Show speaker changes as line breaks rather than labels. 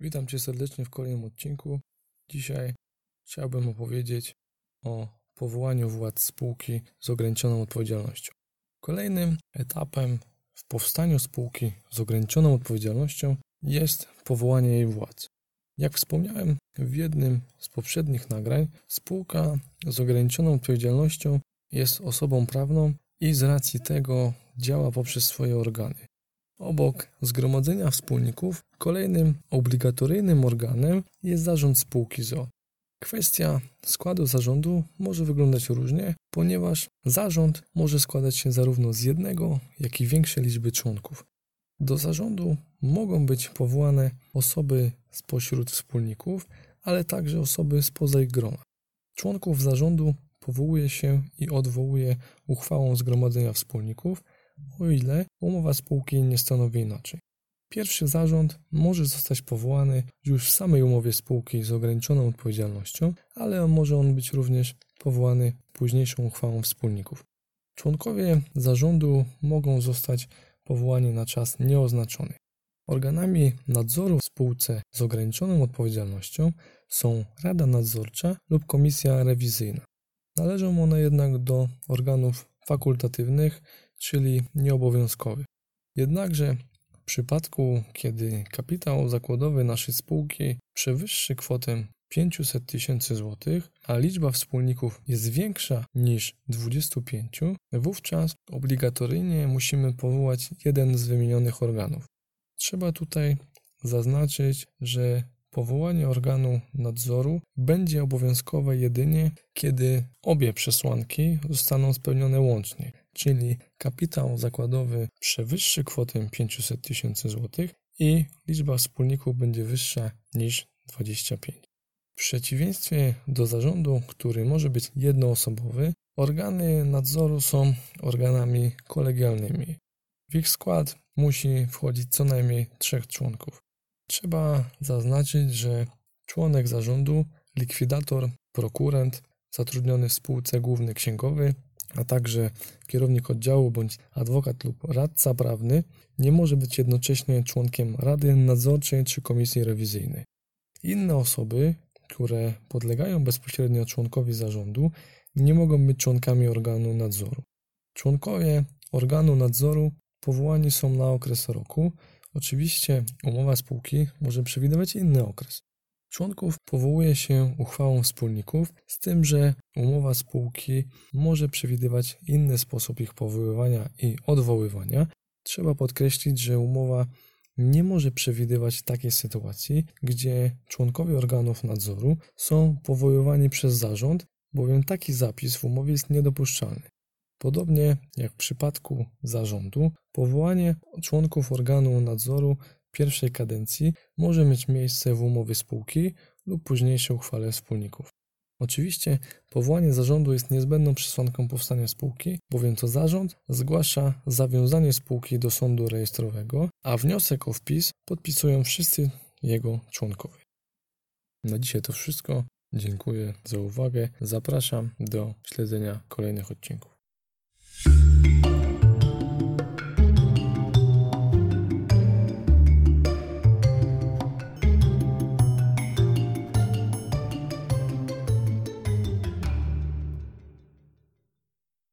Witam Cię serdecznie w kolejnym odcinku. Dzisiaj chciałbym opowiedzieć o powołaniu władz spółki z ograniczoną odpowiedzialnością. Kolejnym etapem w powstaniu spółki z ograniczoną odpowiedzialnością jest powołanie jej władz. Jak wspomniałem w jednym z poprzednich nagrań, spółka z ograniczoną odpowiedzialnością jest osobą prawną i z racji tego działa poprzez swoje organy. Obok zgromadzenia wspólników, kolejnym obligatoryjnym organem jest zarząd spółki ZO. Kwestia składu zarządu może wyglądać różnie, ponieważ zarząd może składać się zarówno z jednego, jak i większej liczby członków. Do zarządu mogą być powołane osoby spośród wspólników, ale także osoby spoza ich grona. Członków zarządu powołuje się i odwołuje uchwałą zgromadzenia wspólników, o ile umowa spółki nie stanowi inaczej. Pierwszy zarząd może zostać powołany już w samej umowie spółki z ograniczoną odpowiedzialnością, ale może on być również powołany późniejszą uchwałą wspólników. Członkowie zarządu mogą zostać powołani na czas nieoznaczony. Organami nadzoru w spółce z ograniczoną odpowiedzialnością są Rada Nadzorcza lub Komisja Rewizyjna. Należą one jednak do organów fakultatywnych, czyli nieobowiązkowych. Jednakże w przypadku, kiedy kapitał zakładowy naszej spółki przewyższy kwotę 500 tysięcy złotych, a liczba wspólników jest większa niż 25, wówczas obligatoryjnie musimy powołać jeden z wymienionych organów. Trzeba tutaj zaznaczyć, że powołanie organu nadzoru będzie obowiązkowe jedynie, kiedy obie przesłanki zostaną spełnione łącznie, czyli kapitał zakładowy przewyższy kwotę 500 tysięcy złotych i liczba wspólników będzie wyższa niż 25. W przeciwieństwie do zarządu, który może być jednoosobowy, organy nadzoru są organami kolegialnymi. W ich skład musi wchodzić co najmniej trzech członków. Trzeba zaznaczyć, że członek zarządu, likwidator, prokurent, zatrudniony w spółce główny księgowy, a także kierownik oddziału bądź adwokat lub radca prawny nie może być jednocześnie członkiem Rady Nadzorczej czy Komisji Rewizyjnej. Inne osoby, które podlegają bezpośrednio członkowi zarządu, nie mogą być członkami organu nadzoru. Członkowie organu nadzoru powołani są na okres roku. Oczywiście umowa spółki może przewidywać inny okres. Członków powołuje się uchwałą wspólników, z tym, że umowa spółki może przewidywać inny sposób ich powoływania i odwoływania. Trzeba podkreślić, że umowa nie może przewidywać takiej sytuacji, gdzie członkowie organów nadzoru są powoływani przez zarząd, bowiem taki zapis w umowie jest niedopuszczalny. Podobnie jak w przypadku zarządu, powołanie członków organu nadzoru pierwszej kadencji może mieć miejsce w umowie spółki lub późniejszej uchwale wspólników. Oczywiście powołanie zarządu jest niezbędną przesłanką powstania spółki, bowiem to zarząd zgłasza zawiązanie spółki do sądu rejestrowego, a wniosek o wpis podpisują wszyscy jego członkowie. Na dzisiaj to wszystko. Dziękuję za uwagę. Zapraszam do śledzenia kolejnych odcinków.